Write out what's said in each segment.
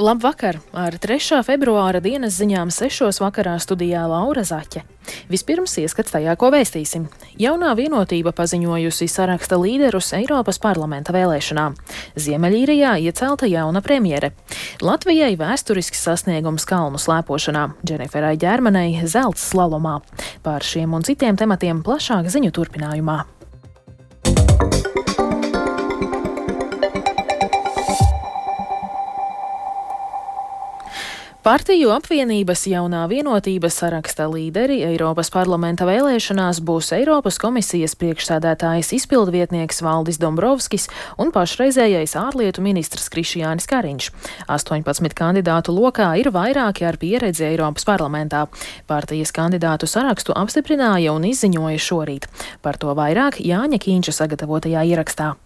Labvakar! Ar 3. februāra dienas ziņām 6. vakarā studijā Laura Zaķe. Vispirms ieskats tajā, ko vēstīsim. Jaunā vienotība paziņojusi saraksta līderus Eiropas parlamenta vēlēšanām. Ziemeļīrijā iecelta jauna premjere. Latvijai vēsturisks sasniegums kalnu slēpošanā, Dženiferai ģermanei zelts slalomā. Pār šiem un citiem tematiem plašāk ziņu turpinājumā. Partiju apvienības jaunā vienotības saraksta līderi Eiropas parlamenta vēlēšanās būs Eiropas komisijas priekšsēdētājs izpildvietnieks Valdis Dombrovskis un pašreizējais ārlietu ministrs Krišjānis Kariņš. 18 kandidātu lokā ir vairāki ar pieredzi Eiropas parlamentā. Partijas kandidātu sarakstu apstiprināja un izziņoja šorīt. Par to vairāk Jāņa Kīņša sagatavotajā ierakstā.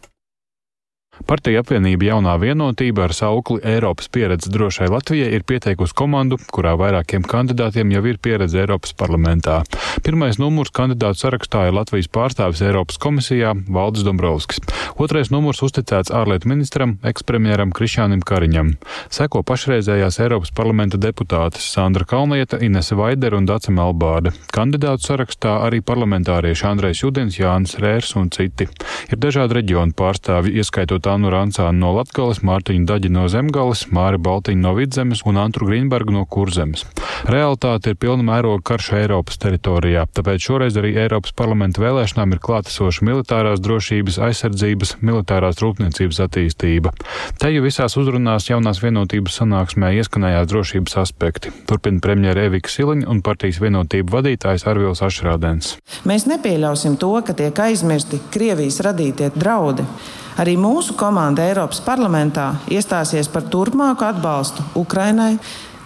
Partija apvienība jaunā vienotība ar saukli Eiropas pieredze drošai Latvijai ir pieteikusi komandu, kurā vairākiem kandidātiem jau ir pieredze Eiropas parlamentā. Pirmais numurs kandidātu sarakstā ir Latvijas pārstāvis Eiropas komisijā Valdis Dombrovskis. Otrais numurs uzticēts ārlietu ministram, ekspremjeram Krišānam Kariņam. Seko pašreizējās Eiropas parlamenta deputātes Sandra Kalnieta, Inese Vaidera un Dace Melbārde. Kandidātu sarakstā arī parlamentārieši Andrejs Judins, Jānis Rērs un citi. Ir dažādi reģionu pārstāvi, ieskaitot Tānu Rancānu no Latgales, Mārtiņu Daģi no Zemgales, Māri Baltiņu no Vidzemes un Antru Grīnbergu no Kurzemes. Realitāte ir pilna mēroga karš Eiropas teritorijā, tāpēc šoreiz arī Eiropas parlamenta vēlēšanām ir klātesoša militārās drošības, aizsardzības, militārās rūpniecības attīstība. Te jau visās uzrunās jaunās vienotības sanāksmē ieskanējās drošības aspekti. Turpina premjera Evika Siliņa un partijas vienotību vadītājs Arvils Ašrādens. Mēs nepieļausim to, ka tiek aizmirsti Krievijas radītie draudi. Arī mūsu komanda Eiropas parlamentā iestāsies par turpmāku atbalstu Ukrainai,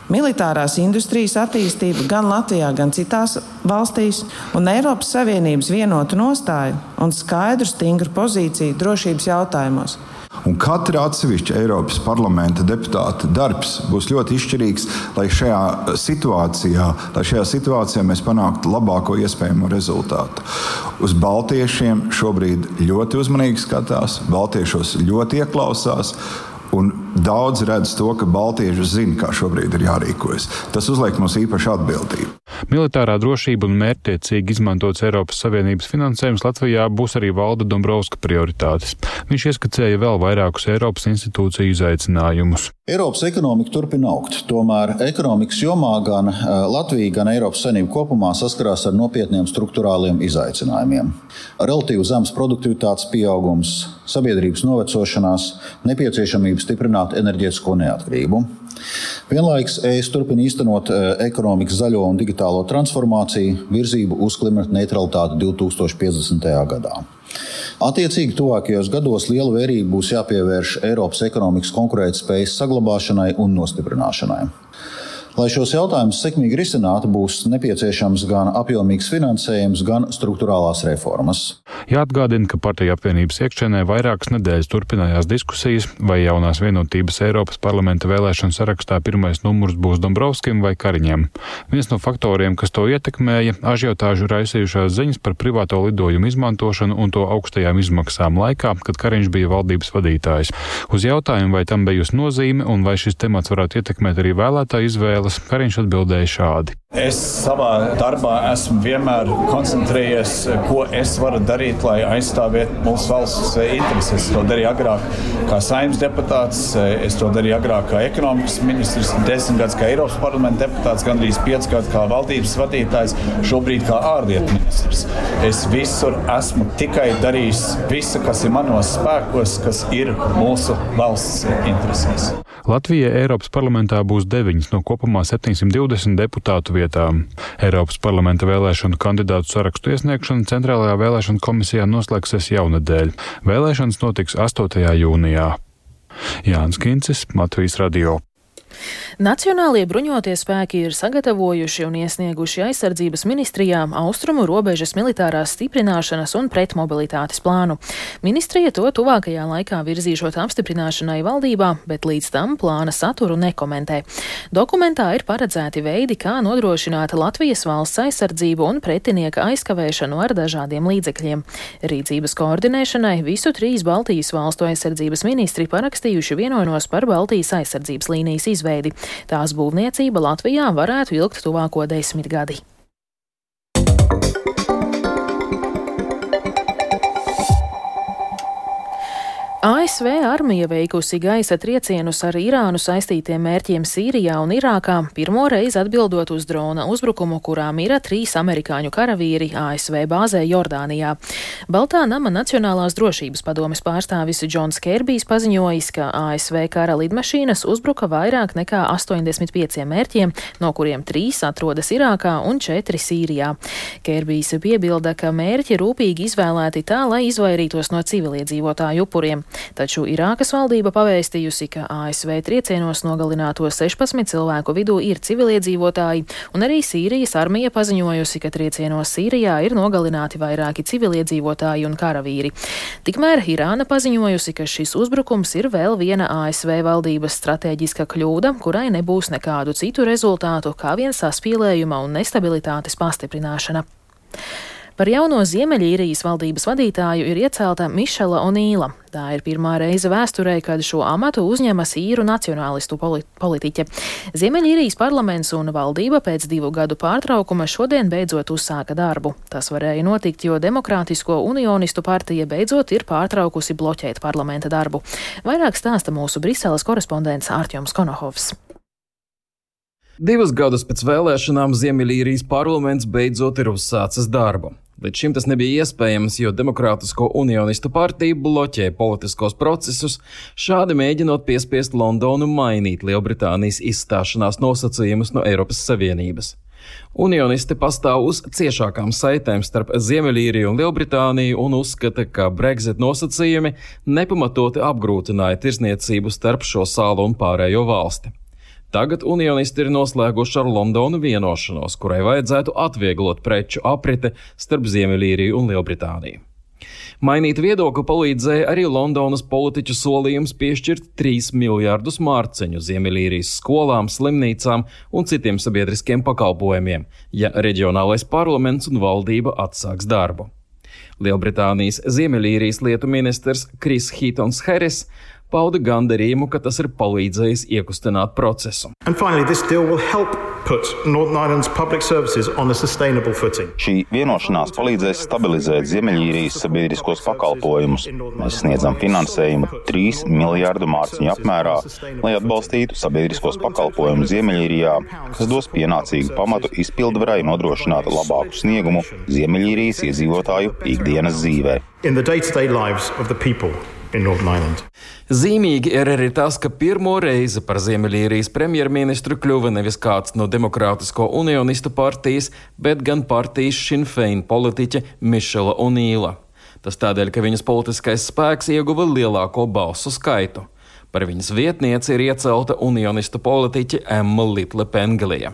militārās industrijas attīstību gan Latvijā, gan citās valstīs, un Eiropas Savienības vienotu nostāju un skaidru, stingru pozīciju drošības jautājumos. Un katra atsevišķa Eiropas parlamenta deputāta darbs būs ļoti izšķirīgs, lai šajā situācijā, lai šajā situācijā mēs panāktu labāko iespējamo rezultātu. Uz Baltiešiem šobrīd ļoti uzmanīgi skatās, Baltiešos ļoti ieklausās. Un daudz redz to, ka Baltieši zina, kā šobrīd ir jārīkojas. Tas uzliek mums īpašu atbildību. Militārā drošība un mērķtiecīgi izmantots Eiropas Savienības finansējums Latvijā būs arī valda Dombrovska prioritātes. Viņš ieskicēja vēl vairākus Eiropas institūciju izaicinājumus. Eiropas ekonomika turpina augt, tomēr ekonomikas jomā gan eh, Latvija, gan Eiropas Savienība kopumā saskarās ar nopietniem struktūrāliem izaicinājumiem. Relatīvi zems produktivitātes pieaugums, sabiedrības novecošanās, nepieciešamība stiprināt enerģētisko neatkarību. Vienlaikus ES turpina īstenot e, ekonomikas zaļo un digitālo transformāciju, virzību uz klimata neutralitāti 2050. gadā. Attiecīgi, tuvākajos gados liela vērība būs jāpievērš Eiropas ekonomikas konkurētspējas saglabāšanai un nostiprināšanai. Lai šos jautājumus sekmīgi risinātu, būs nepieciešams gan apjomīgs finansējums, gan struktūrālās reformas. Jāatgādina, ka partija apvienības iekšēnē vairākas nedēļas turpinājās diskusijas, vai jaunās vienotības Eiropas parlamenta vēlēšanu sarakstā pirmais numurs būs Dombrovskim vai Kariņam. Viens no faktoriem, kas to ietekmēja, ažiotāžu raisījušās ziņas par privāto lidojumu izmantošanu un to augstajām izmaksām laikā, kad Kariņš bija valdības vadītājs. Uz jautājumu, vai tam bijusi nozīme un vai šis temats varētu ietekmēt arī vēlētāju izvēli, Kārlis Kariņš atbildēja šādi. Es savā darbā esmu vienmēr koncentrējies, ko es varu darīt, lai aizstāvētu mūsu valsts intereses. Es to darīju agrāk kā saimnes deputāts, es to darīju agrāk kā ekonomikas ministrs, desmit gadus kā Eiropas parlamenta deputāts, gandrīz piecus gadus kā valdības vadītājs, šobrīd kā ārlietu ministrs. Es visur esmu tikai darījis visu, kas ir manos spēkos, kas ir mūsu valsts interesēs. Latvijai Eiropas parlamentā būs deviņas no kopumā 720 deputātu vietām. Eiropas parlamenta vēlēšanu kandidātu sarakstu iesniegšana Centrālajā vēlēšana komisijā noslēgsies jaunadēļ. Vēlēšanas notiks 8. jūnijā. Jānis Kincis, Latvijas radio. Nacionālie bruņotie spēki ir sagatavojuši un iesnieguši aizsardzības ministrijām austrumu robežas militārās stiprināšanas un pretmobilitātes plānu. Ministrija to tuvākajā laikā virzīšot apstiprināšanai valdībā, bet līdz tam plāna saturu nekomentē. Dokumentā ir paredzēti veidi, kā nodrošināt Latvijas valsts aizsardzību un pretinieka aizkavēšanu ar dažādiem līdzekļiem. Rīcības koordinēšanai visu trīs Baltijas valstu aizsardzības ministri parakstījuši vienošanos par Baltijas aizsardzības līnijas izveidu izveidi. Tās būvniecība Latvijā varētu ilgt tuvāko desmitgadi. ASV armija veikusi gaisa triecienus ar Irānu saistītiem mērķiem Sīrijā un Irākā, pirmo reizi atbildot uz drona uzbrukumu, kurā mira trīs amerikāņu karavīri ASV bāzē Jordānijā. Baltā nama Nacionālās drošības padomes pārstāvis Džons Kērbijs paziņojis, ka ASV kara lidmašīnas uzbruka vairāk nekā 85 mērķiem, no kuriem trīs atrodas Irākā un četri Sīrijā. Kērbijs piebilda, ka mērķi rūpīgi izvēlēti tā, lai izvairītos no civiliedzīvotāju upuriem. Taču Irākas valdība pavēstījusi, ka ASV triecienos nogalināto 16 cilvēku vidū ir civiliedzīvotāji, un arī Sīrijas armija paziņojusi, ka triecienos Sīrijā ir nogalināti vairāki civiliedzīvotāji un karavīri. Tikmēr Irāna paziņojusi, ka šis uzbrukums ir vēl viena ASV valdības stratēģiska kļūda, kurai nebūs nekādu citu rezultātu kā vien saspīlējuma un nestabilitātes pastiprināšana. Par jauno Ziemeļīrijas valdības vadītāju ir iecelta Mišela Onīla. Tā ir pirmā reize vēsturē, kad šo amatu uzņemas īru nacionālistu politiķe. Ziemeļīrijas parlaments un valdība pēc divu gadu pārtraukuma šodien beidzot uzsāka darbu. Tas varēja notikt, jo Demokrātisko unionistu partija beidzot ir pārtraukusi bloķēt parlamenta darbu. Vairāk stāsta mūsu Briseles korespondents Ārķoms Konohovs. Divus gadus pēc vēlēšanām Ziemeļīrijas parlaments beidzot ir uzsācis darbu. Līdz šim tas nebija iespējams, jo Demokrātisko unionistu partija bloķē politiskos procesus, šādi mēģinot piespiest Londonu mainīt Lielbritānijas izstāšanās nosacījumus no Eiropas Savienības. Unionisti pastāv uz ciešākām saitēm starp Ziemeļīriju un Lielbritāniju un uzskata, ka Brexit nosacījumi nepamatoti apgrūtināja tirzniecību starp šo salu un pārējo valsti. Tagad unionisti ir noslēguši ar Londonu vienošanos, kurai vajadzētu atvieglot preču aprite starp Ziemeļīriju un Lielbritāniju. Mainīt viedokli palīdzēja arī Londonas politiķu solījums piešķirt 3 miljārdus mārciņu Ziemeļīrijas skolām, slimnīcām un citiem sabiedriskiem pakalpojumiem, ja reģionālais parlaments un valdība atsāks darbu. Lielbritānijas Ziemeļīrijas lietu ministrs Kris Hitons Harris pauda gandarījumu, ka tas ir palīdzējis iekustināt procesu. Finally, Šī vienošanās palīdzēs stabilizēt Ziemeļīrijas sabiedriskos pakalpojumus. Mēs sniedzam finansējumu 3 miljārdu mārciņu apmērā, lai atbalstītu sabiedriskos pakalpojumus Ziemeļīrijā, kas dos pienācīgu pamatu izpildvarai nodrošināt labāku sniegumu Ziemeļīrijas iedzīvotāju ikdienas dzīvē. Zīmīgi ir arī tas, ka pirmo reizi par Ziemeļīrijas premjerministru kļuva nevis kāds no Demokrātisko unionistu partijas, bet gan partijas Šinfeina politiķe Mišela Unīla. Tas tādēļ, ka viņas politiskais spēks ieguva lielāko balsu skaitu. Par viņas vietnieci ir iecelta unionistu politiķe Emma Litle Pengelija.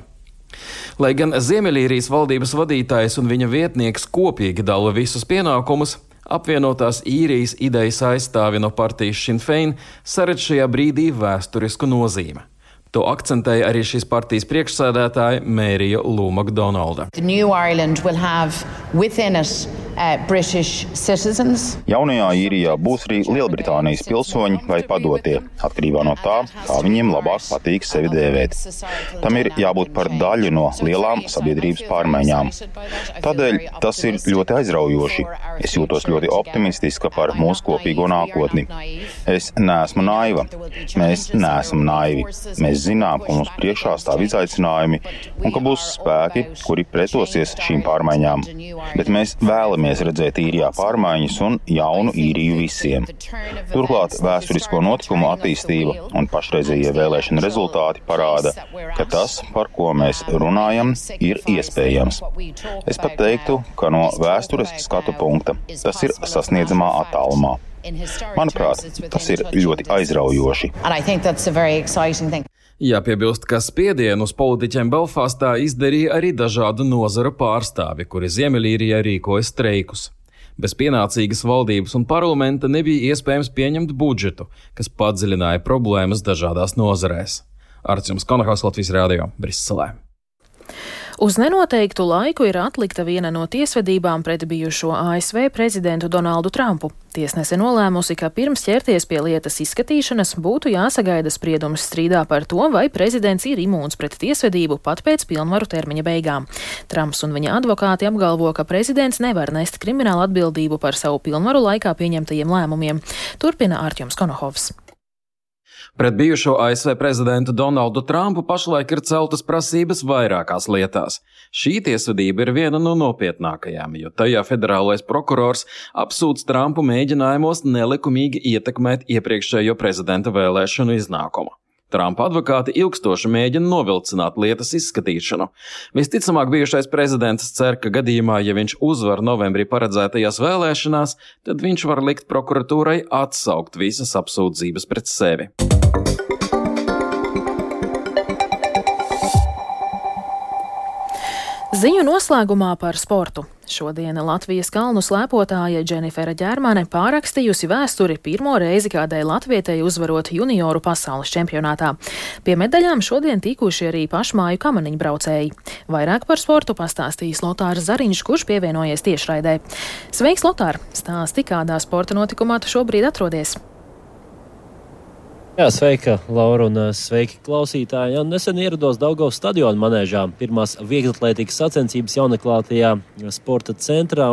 Lai gan Ziemeļīrijas valdības vadītājs un viņa vietnieks kopīgi dala visus pienākumus, Apvienotās īrijas idejas aizstāvi no partijas Šinfein saredz šajā brīdī vēsturisku nozīmi. To akcentēja arī šīs partijas priekšsēdētāja Mērija Lūma Donalda. Uh, Jaunajā īrijā būs arī Lielbritānijas pilsoņi vai padotie, atkarībā no tā, kā viņiem labāk patīk sevi dēvēt. Tam ir jābūt par daļu no lielām sabiedrības pārmaiņām. Tādēļ tas ir ļoti aizraujoši. Es jūtos ļoti optimistiska par mūsu kopīgo nākotni. Es neesmu naiva. Mēs neesam naivi. Mēs zinām, ka mums priekšā stāv izaicinājumi un ka būs spēki, kuri pretosies šīm pārmaiņām. Bet mēs vēlamies vēlamies redzēt īrijā pārmaiņas un jaunu īriju visiem. Turklāt vēsturisko notikumu attīstība un pašreizējie vēlēšana rezultāti parāda, ka tas, par ko mēs runājam, ir iespējams. Es pat teiktu, ka no vēstures skatu punkta tas ir sasniedzamā attālumā. Manuprāt, tas ir ļoti aizraujoši. Jāpiebilst, ka spiedienu uz politiķiem Belfastā izdarīja arī dažādu nozaru pārstāvi, kuri Ziemeļīrijā rīkoja streikus. Bez pienācīgas valdības un parlamenta nebija iespējams pieņemt budžetu, kas padziļināja problēmas dažādās nozarēs. Arcījums Konahās Latvijas Rādio Briselē. Uz nenoteiktu laiku ir atlikta viena no tiesvedībām pret bijušo ASV prezidentu Donaldu Trumpu. Tiesnese nolēmusi, ka pirms ķerties pie lietas izskatīšanas būtu jāsagaida spriedums strīdā par to, vai prezidents ir imūns pret tiesvedību pat pēc pilnvaru termiņa beigām. Trumps un viņa advokāti apgalvo, ka prezidents nevar nest kriminālu atbildību par savu pilnvaru laikā pieņemtajiem lēmumiem. Turpina Ārķums Konohovs. Pret bijušo ASV prezidentu Donaldu Trumpu pašlaik ir celtas prasības vairākās lietās. Šī tiesvedība ir viena no nopietnākajām, jo tajā federālais prokurors apsūdz Trumpu mēģinājumos nelikumīgi ietekmēt iepriekšējo prezidenta vēlēšanu iznākumu. Trumpa advokāti ilgstoši mēģina novilcināt lietas izskatīšanu. Visticamāk, bijušais prezidents cer, ka gadījumā, ja viņš uzvar novembrī paredzētajās vēlēšanās, tad viņš var likt prokuratūrai atsaukt visas apsūdzības pret sevi. Ziņu noslēgumā par sportu. Šodien Latvijas kalnu slēpotāja Dženifera Ģermane pārakstījusi vēsturi pirmo reizi kādai latvietei uzvarot junioru pasaules čempionātā. Pie medaļām šodien tikuši arī pašmāju kamaniņu braucēji. Vairāk par sportu pastāstīs Lotārs Zariņš, kurš pievienojies tiešraidē. Sveiks, Lotār! Stāsti, kādā sporta notikumā tu šobrīd atrodies? Jā, sveika, Laura, un sveiki klausītāji. Jā, nesen ierados Daugavas stadiona manēžā, pirmās vieglatlētikas sacensības jaunaklātajā sporta centrā,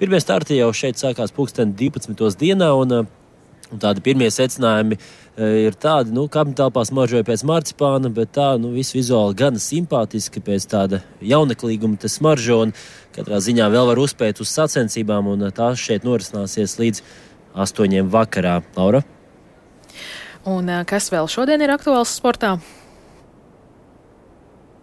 pirmie starti jau šeit sākās pulksten 12. dienā, un, un tādi pirmie secinājumi ir tādi, nu, kapitālpā smaržoja pēc marcipāna, bet tā, nu, viss vizuāli gan simpātiski pēc tāda jaunaklīguma te smaržo, un katrā ziņā vēl var uzspēt uz sacensībām, un tās šeit norisināsies līdz astoņiem vakarā. Laura? Un kas vēl šodien ir aktuāls sportā?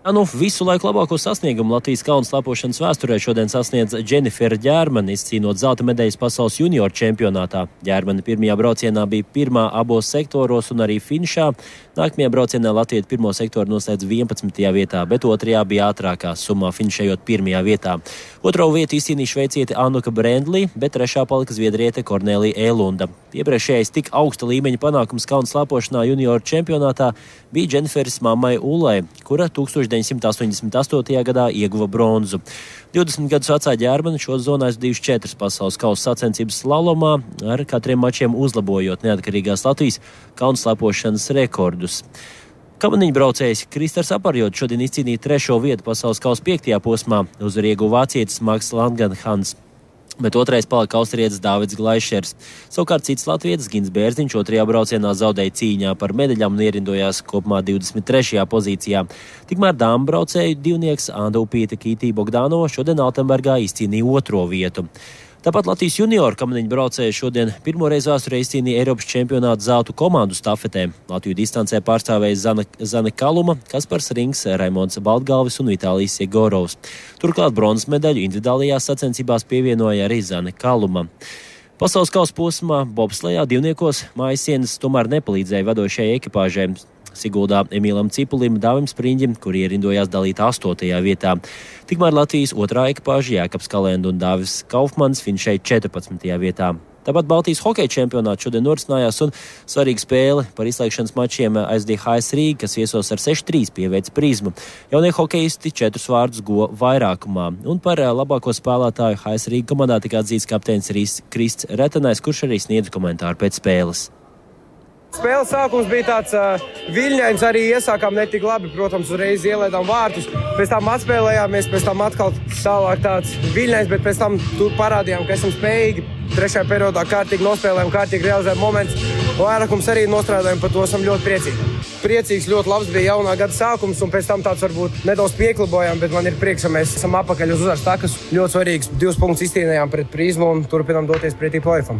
Nu, visu laiku labāko sasniegumu Latvijas kaunas slapošanas vēsturē šodien sasniedz Dženifera Ģērmana, izcīnot zelta medaļas pasaules junioru čempionātā. Ģērmana pirmajā braucienā bija pirmā abos sektoros un arī finišā. Nākamajā braucienā Latvija pirmo sektoru noslēdz 11. vietā, bet otrajā bija ātrākā summā, finišējot pirmajā vietā. Otro vietu izcīnīja šveiciete Anuka Brendlī, bet trešā palika zviedriete Kornelija Elunda. Iepriekšējais tik augsta līmeņa panākums kaunas slapošanā junioru čempionātā bija Dženiferis mammai Ulai, kura 1000 1988. gadā ieguva bronzu. 20 gadus vecā ģērbana šo zonā aizvadījuši četras pasaules kausa sacensības slalomā, ar katriem mačiem uzlabojot neatkarīgās Latvijas kaunslepošanas rekordus. Kamaniņu braucējs Kristers Aparjot šodien izcīnīja trešo vietu pasaules kausa piektajā posmā, uzvarēja vācietis Maks Langenhans bet otrais palika austrietis Dāvids Glaišers. Savukārt cits latvietis Gins Bērziņš otrajā braucienā zaudēja cīņā par medaļām un ierindojās kopumā 23. pozīcijā. Tikmēr dāmas braucēju divnieks Andupīta Kītī Bogdānova šodien Altenbergā izcīnīja otro vietu. Tāpat Latvijas junioru kamaniņu braucēji šodien pirmoreiz vēsturē izcīnīja Eiropas čempionāta zeltu komandu stafetē. Latviju distancē pārstāvēja Zana, Zana Kaluma, Kaspars Rings, Raimons Baltgalvis un Vitālijas Iegorovs. Turklāt bronzas medaļu individuālajās sacensībās pievienoja arī Zana Kaluma. Pasaules kausa posmā bobslējā divniekos mājas sienas tomēr nepalīdzēja vadošajai ekipāžai. Siguldā Emīlam Cipulim, Dāvim Spriņģim, kuri ierindojās dalīt 8. vietā. Tikmēr Latvijas otrā ekipāža Jēkabs Kalenda un Dāvis Kaufmans finšēja 14. vietā. Tāpat Baltijas hokeja čempionāts šodien norisinājās, un svarīga spēle par izslēgšanas mačiem aizdīja Rīga, kas viesos ar 6-3 pieveic prizmu. Jaunie hokeisti četrus vārdus go vairākumā, un par labāko spēlētāju HS Rīga komandā tika atzīts kapteinis Krists Retenais, kurš arī sniedz komentāru pēc spēles. Spēles sākums bija tāds uh, viļņains, arī iesākām netik labi. Protams, uzreiz ielaidām vārtus, pēc tam atspēlējāmies, pēc tam atkal tālāk tāds viļņains, bet pēc tam tur parādījām, ka esam spējīgi. Trešajā periodā kārtīgi nospēlējām, kārtīgi realizējām momentus. Vairākums arī nostrādājām, par to esam ļoti priecīgi. Priecīgs, ļoti labs bija jaunā gada sākums, un pēc tam tāds varbūt nedaudz pieklibojām, bet man ir prieks, ka mēs esam apakaļ uz uzvaras takas. Ļoti svarīgs divus punktus izcīnījām pret prizmu un turpinām doties pretī plēfam.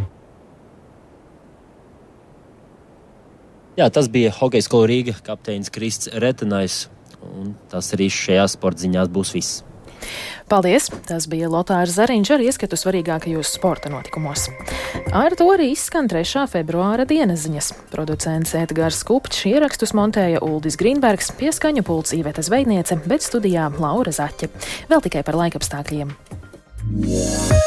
Jā, tas bija Hokejas skolu Rīga kapteinis Krists Retenais, un tas arī šajā sporta ziņās būs viss. Paldies! Tas bija Lotārs Zariņš ar ieskatu svarīgākajos sporta notikumos. Ar to arī izskan 3. februāra dienas ziņas. Producents Edgars Kupčs ierakstus montēja Uldis Grīnbergs, pieskaņu pults Īveta Zveidniece, bet studijā Laura Zaķe. Vēl tikai par laikapstākļiem. Yeah.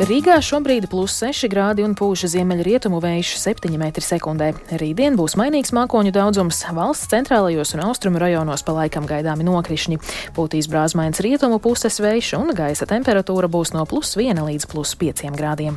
Rīgā šobrīd plus 6 grādi un pūša ziemeļrietumu vējš 7 m2. Rītdien būs mainīgs mākoņu daudzums, valsts centrālajos un austrumu rajonos pa laikam gaidāmi nokrišņi. Pūtīs brāzmains rietumu puses vējš un gaisa temperatūra būs no plus 1 līdz plus 5 grādiem.